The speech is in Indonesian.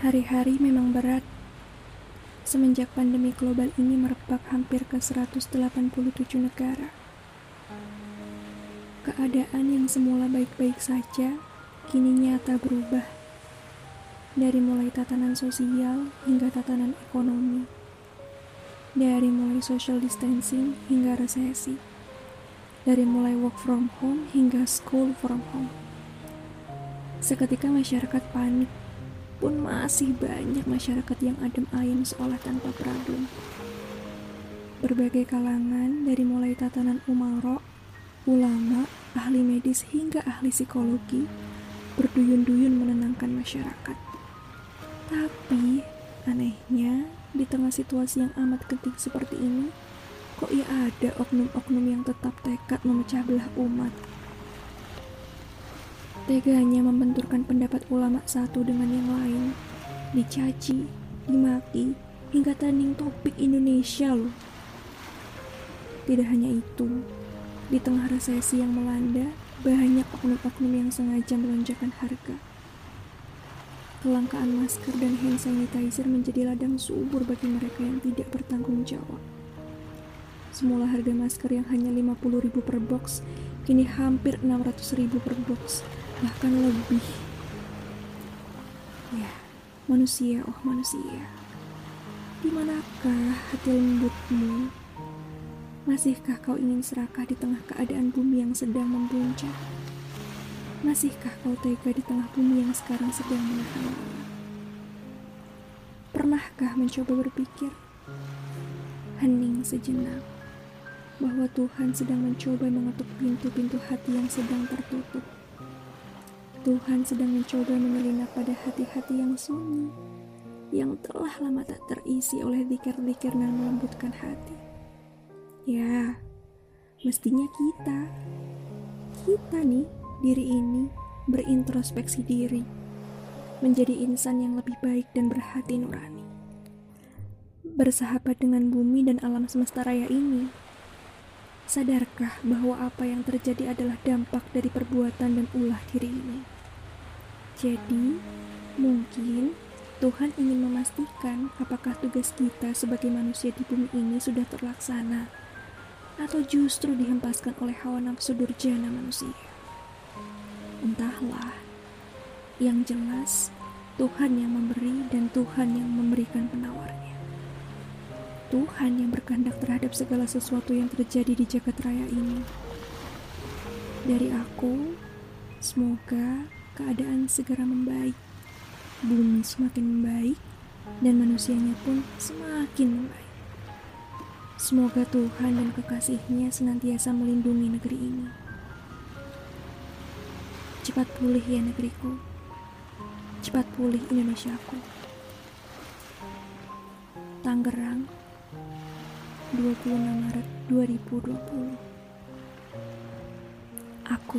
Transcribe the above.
Hari-hari memang berat. Semenjak pandemi global ini merebak hampir ke 187 negara. Keadaan yang semula baik-baik saja, kini nyata berubah. Dari mulai tatanan sosial hingga tatanan ekonomi. Dari mulai social distancing hingga resesi. Dari mulai work from home hingga school from home. Seketika masyarakat panik pun masih banyak masyarakat yang adem ayem seolah tanpa problem. Berbagai kalangan dari mulai tatanan umaro, ulama, ahli medis hingga ahli psikologi berduyun-duyun menenangkan masyarakat. Tapi anehnya di tengah situasi yang amat genting seperti ini, kok ya ada oknum-oknum yang tetap tekad memecah belah umat Teganya membenturkan pendapat ulama satu dengan yang lain, dicaci, dimaki, hingga trending topik Indonesia loh. Tidak hanya itu, di tengah resesi yang melanda, banyak oknum-oknum yang sengaja melonjakkan harga. Kelangkaan masker dan hand sanitizer menjadi ladang subur bagi mereka yang tidak bertanggung jawab. Semula harga masker yang hanya 50.000 per box, kini hampir 600.000 per box bahkan lebih. Ya, manusia, oh manusia. Di manakah hati lembutmu? Masihkah kau ingin serakah di tengah keadaan bumi yang sedang membuncah? Masihkah kau tega di tengah bumi yang sekarang sedang menahan Pernahkah mencoba berpikir? Hening sejenak bahwa Tuhan sedang mencoba mengetuk pintu-pintu hati yang sedang tertutup. Tuhan sedang mencoba menyelinap pada hati-hati yang sunyi, yang telah lama tak terisi oleh dikir-dikir dan melembutkan hati. Ya, mestinya kita, kita nih, diri ini, berintrospeksi diri, menjadi insan yang lebih baik dan berhati nurani. Bersahabat dengan bumi dan alam semesta raya ini, Sadarkah bahwa apa yang terjadi adalah dampak dari perbuatan dan ulah diri ini? Jadi, mungkin Tuhan ingin memastikan apakah tugas kita sebagai manusia di bumi ini sudah terlaksana atau justru dihempaskan oleh hawa nafsu durjana manusia. Entahlah, yang jelas Tuhan yang memberi dan Tuhan yang memberikan penawarnya. Tuhan yang berkehendak terhadap segala sesuatu yang terjadi di jagat raya ini. Dari aku, semoga keadaan segera membaik, bumi semakin membaik, dan manusianya pun semakin membaik. Semoga Tuhan dan kekasihnya senantiasa melindungi negeri ini. Cepat pulih ya negeriku. Cepat pulih Indonesiaku. Tangerang, 26 Maret 2020 Aku